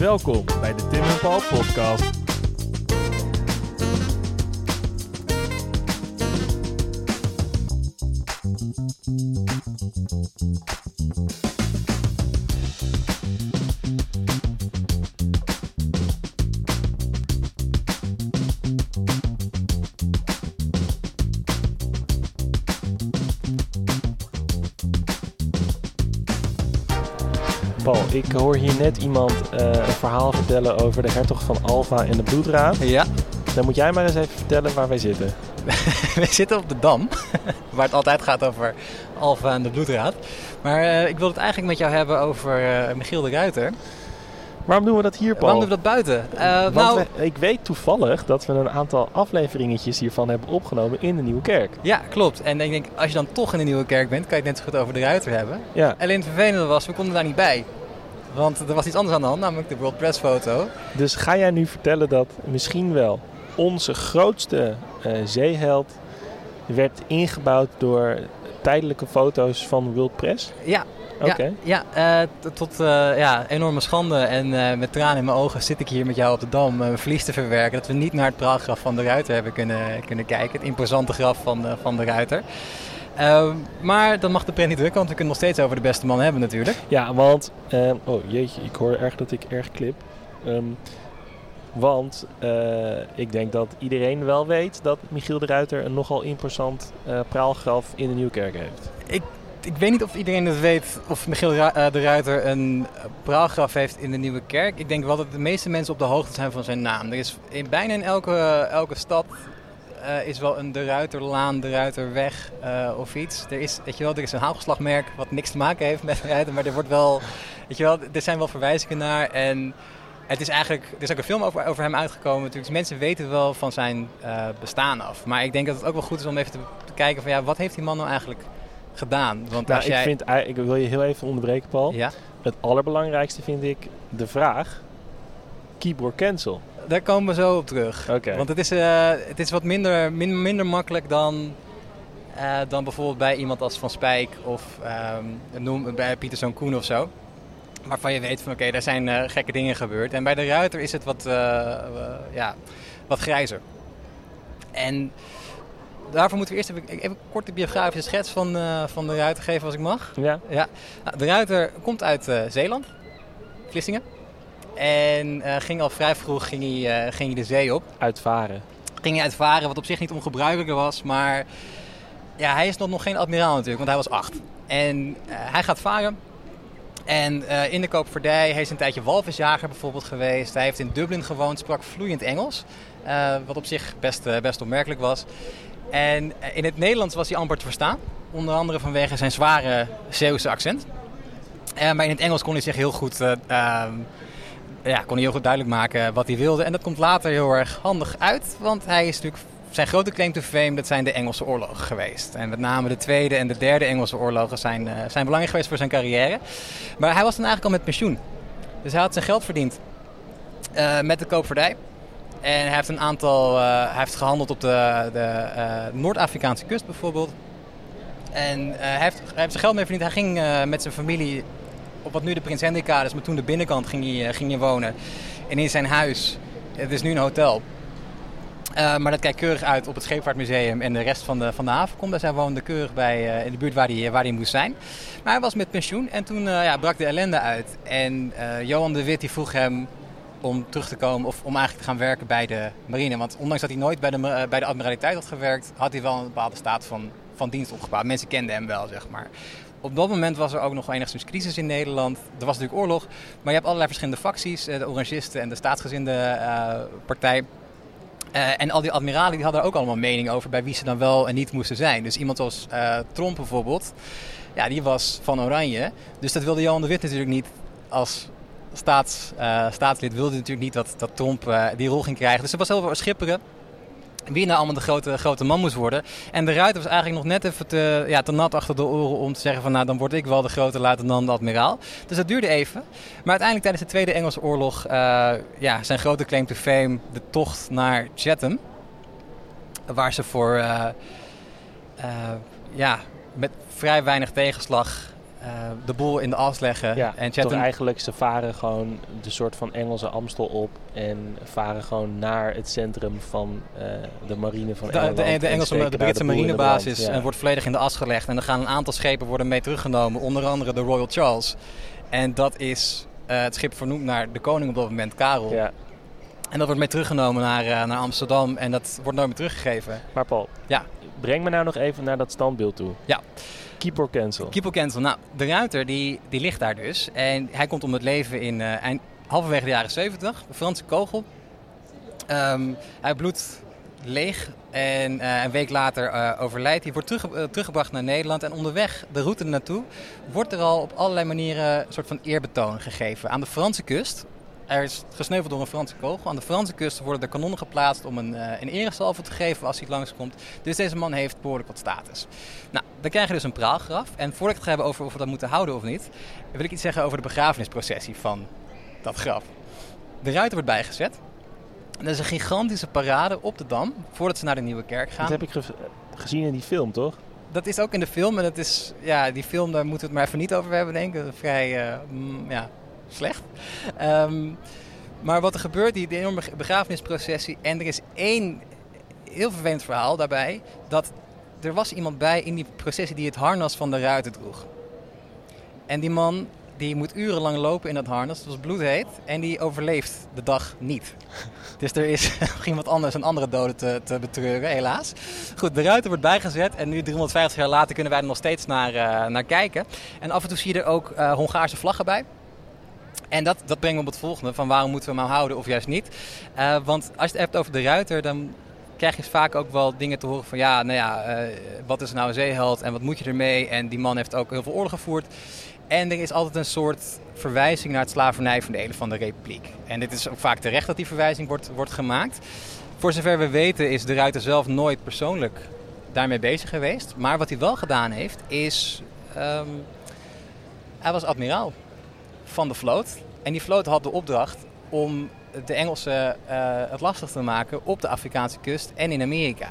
Welkom bij de Tim en Paul podcast. Ik hoor hier net iemand eh, een verhaal vertellen over de hertog van Alva en de bloedraad. Ja, Dan moet jij maar eens even vertellen waar wij zitten. we zitten op de Dam, waar het altijd gaat over Alfa en de bloedraad. Maar eh, ik wil het eigenlijk met jou hebben over eh, Michiel de Ruiter. Waarom doen we dat hier, Paul? Waarom doen we dat buiten? Want nou, we- ik weet toevallig dat we een aantal afleveringetjes hiervan hebben opgenomen in de Nieuwe Kerk. ja, klopt. En ik denk, als je dan toch in de Nieuwe Kerk bent, kan je het net zo goed over de Ruiter hebben. Ja, Alleen het vervelende was, we konden daar niet bij. Want er was iets anders aan de hand, namelijk de World Press foto. dus ga jij nu vertellen dat misschien wel onze grootste eh, zeeheld werd ingebouwd door tijdelijke foto's van World Press? Ja, Oké. ja, ja eh, tot eh, ja, enorme schande en met tranen in mijn ogen zit ik hier met jou op de Dam mijn verlies te verwerken. Dat we niet naar het praalgraf van de Ruiter hebben kunnen, kunnen kijken. Het imposante graf van, eh, van de Ruiter. Ehm, maar dat mag de print niet drukken, want we kunnen nog steeds over de beste man hebben natuurlijk. Ja, want... eh, oh jeetje, ik hoor erg dat ik erg klip. Ehm, want eh, ik denk dat iedereen wel weet dat Michiel de Ruiter een nogal imposant eh, praalgraf in de Nieuwkerk heeft. Ik weet niet of iedereen het weet of Michiel eh, de Ruiter een eh, praalgraf heeft in de Nieuwe Kerk. Ik denk wel dat de meeste mensen op de hoogte zijn van zijn naam. Er is in, bijna in elke, elke stad eh, is wel een de Ruiterlaan, de Ruiterweg eh, of iets. Er is, weet je wel, er is een haalgeslagmerk wat niks te maken heeft met de Ruiter, maar er wordt wel, weet je wel, er zijn wel verwijzingen naar en het is eigenlijk, er is ook een film over, over hem uitgekomen natuurlijk. Dus mensen weten wel van zijn eh, bestaan af. Maar ik denk dat het ook wel goed is om even te, te kijken van ja, wat heeft die man nou eigenlijk gedaan? Want Nou, als ik, jij... vind, ei- ik wil je heel even onderbreken, Paul. Ja, Het allerbelangrijkste vind ik de vraag: keep or cancel. Daar komen we zo op terug. Want het is, eh, het is wat minder, min- minder makkelijk dan, eh, dan bijvoorbeeld bij iemand als Van Spijk of ehm, noem, bij Pieter Zoon Koen of zo. Waarvan je weet van oké, daar zijn eh, gekke dingen gebeurd. En bij de Ruiter is het wat, ja, wat grijzer. En daarvoor moeten we eerst even, even een korte biografische schets van, van de Ruiter geven als ik mag. Ja? Ja, nou, de Ruiter komt uit Zeeland, Vlissingen. En eh, ging al vrij vroeg ging hij, eh, ging hij de zee op. Uitvaren. Ging hij uitvaren, wat op zich niet ongebruikelijk was. Maar ja, hij is nog, nog geen admiraal natuurlijk, want hij was acht. En eh, hij gaat varen. En in de koopvaardij, hij is een tijdje walvisjager bijvoorbeeld geweest. Hij heeft in Dublin gewoond, sprak vloeiend Engels. wat op zich best, best opmerkelijk was. En in het Nederlands was hij amper te verstaan. Onder andere vanwege zijn zware Zeeuwse accent. Maar in het Engels kon hij zich heel goed, eh, ehm, ja, kon hij heel goed duidelijk maken wat hij wilde. En dat komt later heel erg handig uit. Want hij is natuurlijk, zijn grote claim to fame, dat zijn de Engelse oorlogen geweest. En met name de tweede en de derde Engelse oorlogen zijn, eh, zijn belangrijk geweest voor zijn carrière. Maar hij was dan eigenlijk al met pensioen. Dus hij had zijn geld verdiend eh, met de koopvaardij. En hij heeft een aantal, hij heeft gehandeld op de, de Noord-Afrikaanse kust bijvoorbeeld. En hij, heeft, hij heeft zijn geld mee verdiend. Hij ging met zijn familie op wat nu de Prins Hendrikade is, maar toen de binnenkant ging hij, eh, ging hij wonen. En in zijn huis, het is nu een hotel. Eh, maar dat kijkt keurig uit op het Scheepvaartmuseum en de rest van de, van de havenkom. Dus hij woonde keurig bij, eh, in de buurt waar hij, waar hij moest zijn. Maar hij was met pensioen en toen ja, brak de ellende uit. En Johan de Wit die vroeg hem om terug te komen of om eigenlijk te gaan werken bij de marine. Want ondanks dat hij nooit bij de, bij de admiraliteit had gewerkt, had hij wel een bepaalde staat van, van dienst opgebouwd. Mensen kenden hem wel, zeg maar. Op dat moment was er ook nog enigszins crisis in Nederland. Er was natuurlijk oorlog, maar je hebt allerlei verschillende facties. eh, De Orangisten en de staatsgezinde eh, partij. Eh, en al die admiralen die hadden ook allemaal mening over bij wie ze dan wel en niet moesten zijn. Dus iemand als eh Tromp bijvoorbeeld, ja, die was van Oranje. Dus dat wilde Johan de Wit natuurlijk niet als staats, staatslid. Wilde natuurlijk niet dat, dat Tromp eh, die rol ging krijgen. Dus er was heel veel schipperen. Wie nou allemaal de grote, grote man moest worden. En de Ruiter was eigenlijk nog net even te, ja, te nat achter de oren om te zeggen van nou dan word ik wel de grote luitenant-admiraal. Dus dat duurde even. Maar uiteindelijk tijdens de Tweede Engelse Oorlog, eh, ja, zijn grote claim to fame, de tocht naar Chatham. Waar ze voor, eh, eh, ja, met vrij weinig tegenslag de boel in de as leggen. Ja, en toch eigenlijk, ze varen gewoon de soort van Engelse Amstel op en varen gewoon naar het centrum van uh, de marine van Engeland. De, de, de Engelse, de Britse marinebasis en wordt volledig in de as gelegd. En er gaan een aantal schepen worden mee teruggenomen, onder andere de Royal Charles. En dat is uh, het schip vernoemd naar de koning op dat moment, Karel. Ja. En dat wordt mee teruggenomen naar, uh, naar Amsterdam en dat wordt nooit meer teruggegeven. Maar Paul, ja. breng me nou nog even naar dat standbeeld toe. Ja. Keep or cancel. Keep or cancel. Nou, de ruiter die, die ligt daar dus. En hij komt om het leven in uh, eind, halverwege de jaren 70. De Franse kogel. Um, hij bloedt leeg en uh, een week later uh, overlijdt. Hij wordt terug, teruggebracht naar Nederland en onderweg, de route naartoe, wordt er al op allerlei manieren een soort van eerbetoon gegeven. Aan de Franse kust, er is gesneuveld door een Franse kogel. Aan de Franse kust worden er kanonnen geplaatst om een, een eresalve te geven als hij langskomt. Dus deze man heeft behoorlijk wat status. Nou, dan krijg je dus een praalgraf. En voordat ik het ga hebben over of we dat moeten houden of niet, wil ik iets zeggen over de begrafenisprocessie van dat graf. De ruiter wordt bijgezet. En er is een gigantische parade op de Dam voordat ze naar de Nieuwe Kerk gaan. Dat heb ik gezien in die film, toch? Dat is ook in de film. En dat is, ja, die film, daar moeten we het maar even niet over hebben, denk ik. Vrij uh, mm, ja, slecht. Um, maar wat er gebeurt, die, enorme begrafenisprocessie. En er is één heel vervelend verhaal daarbij. Dat er was iemand bij in die processie die het harnas van de ruiter droeg. En die man die moet urenlang lopen in dat harnas. Het was bloedheet. En die overleeft de dag niet. dus er is iemand anders, een andere dode te, te betreuren, helaas. Goed, de ruiter wordt bijgezet. En nu, 350 jaar later, kunnen wij er nog steeds naar, uh, naar kijken. En af en toe zie je er ook uh, Hongaarse vlaggen bij. En dat, dat brengt me op het volgende: van waarom moeten we hem nou houden of juist niet? Uh, want als je het hebt over de ruiter, dan krijg je vaak ook wel dingen te horen van ja, nou ja, uh, wat is nou een zeeheld en wat moet je ermee? En die man heeft ook heel veel oorlog gevoerd. En er is altijd een soort verwijzing naar het slavernijverdelen van de republiek. En dit is ook vaak terecht dat die verwijzing wordt, wordt gemaakt. Voor zover we weten is de Ruiter zelf nooit persoonlijk daarmee bezig geweest. Maar wat hij wel gedaan heeft is... Um, hij was admiraal van de vloot. En die vloot had de opdracht om de Engelsen uh, het lastig te maken op de Afrikaanse kust en in Amerika.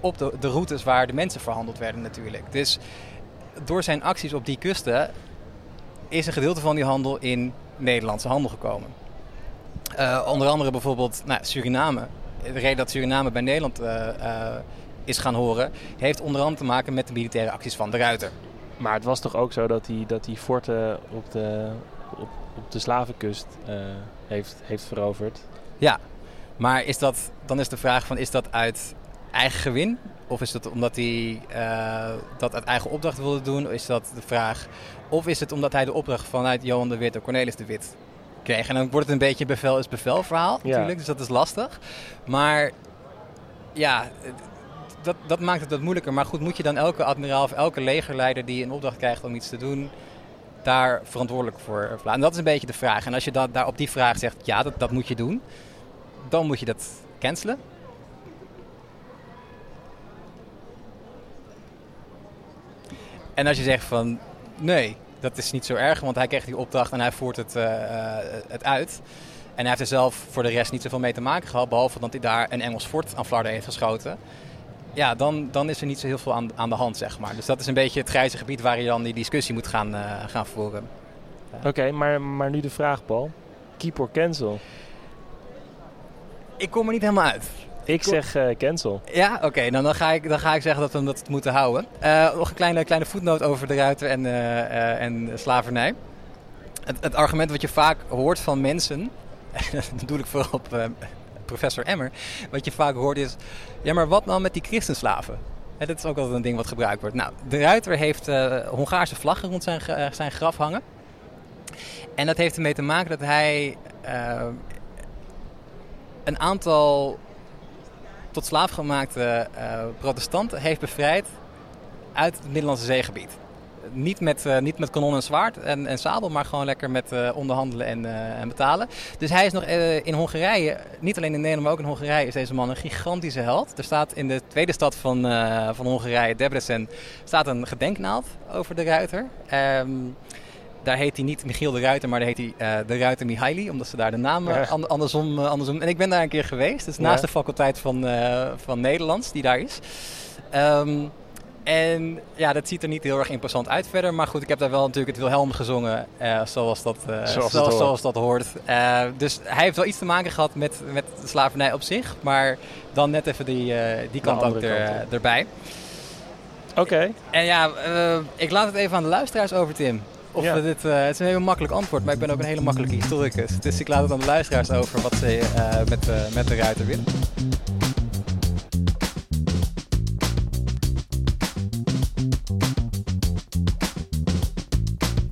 Op de, de routes waar de mensen verhandeld werden natuurlijk. Dus door zijn acties op die kusten is een gedeelte van die handel in Nederlandse handel gekomen. Uh, onder andere bijvoorbeeld nou, Suriname. De reden dat Suriname bij Nederland uh, is gaan horen, heeft onder andere te maken met de militaire acties van de Ruiter. Maar het was toch ook zo dat hij, dat hij forten op de, op, de slavenkust heeft, heeft veroverd? Ja, maar is dat, dan is de vraag van is dat uit eigen gewin? Of is het omdat hij uh, dat uit eigen opdracht wilde doen? Is dat de vraag? Of is het omdat hij de opdracht vanuit Johan de Wit of Cornelis de Wit kreeg? En dan wordt het een beetje bevel is bevel verhaal ja. natuurlijk. Dus dat is lastig. Maar ja, dat, dat maakt het wat moeilijker. Maar goed, moet je dan elke admiraal of elke legerleider die een opdracht krijgt om iets te doen daar verantwoordelijk voor? En dat is een beetje de vraag. En als je daar op die vraag zegt, ja, dat, dat moet je doen, dan moet je dat cancelen. En als je zegt van nee, dat is niet zo erg, want hij kreeg die opdracht en hij voert het, uh, het uit. En hij heeft er zelf voor de rest niet zoveel mee te maken gehad, behalve dat hij daar een Engels fort aan Flarden heeft geschoten. Ja, dan, dan is er niet zo heel veel aan, aan de hand, zeg maar. Dus dat is een beetje het grijze gebied waar je dan die discussie moet gaan, uh, gaan voeren. Oké, okay, maar, maar nu de vraag, Paul. Keep or cancel? Ik kom er niet helemaal uit. Ik zeg uh, cancel. Ja, oké. Okay, dan, dan, ga ik, dan ga ik zeggen dat we dat moeten houden. Uh, nog een kleine, kleine voetnoot over de ruiter en, uh, en slavernij. Het, het, argument wat je vaak hoort van mensen, dat bedoel ik vooral op professor Emmer, wat je vaak hoort is, ja maar wat nou met die christenslaven? En dat is ook altijd een ding wat gebruikt wordt. Nou, de ruiter heeft Hongaarse vlaggen rond zijn, zijn graf hangen. En dat heeft ermee te maken dat hij een aantal tot slaafgemaakte uh, protestanten heeft bevrijd uit het Middellandse zeegebied. Niet met, uh, niet met kanon en zwaard en, en sabel, maar gewoon lekker met uh, onderhandelen en, en, betalen. Dus hij is nog in Hongarije, niet alleen in Nederland, maar ook in Hongarije, is deze man een gigantische held. Er staat in de tweede stad van, van Hongarije, Debrecen, staat een gedenknaald over de ruiter. Um, daar heet hij niet Michiel de Ruiter, maar daar heet hij uh, de Ruiter Mihaili, omdat ze daar de naam uh, andersom, uh, andersom. En ik ben daar een keer geweest, dus naast ja. de faculteit van, van Nederlands die daar is. Um, En ja, dat ziet er niet heel erg imposant uit verder. Maar goed, ik heb daar wel natuurlijk het Wilhelm gezongen uh, zoals, dat, uh, zoals, zoals, zoals, dat hoort. Uh, dus hij heeft wel iets te maken gehad met, met de slavernij op zich. Maar dan net even die, die kant ook er, erbij. Oké. Okay. En ja, ik laat het even aan de luisteraars over, Tim. Of ja. dit, het is een heel makkelijk antwoord, maar ik ben ook een hele makkelijke historicus. Dus ik laat het aan de luisteraars over wat ze met, met de ruiter willen.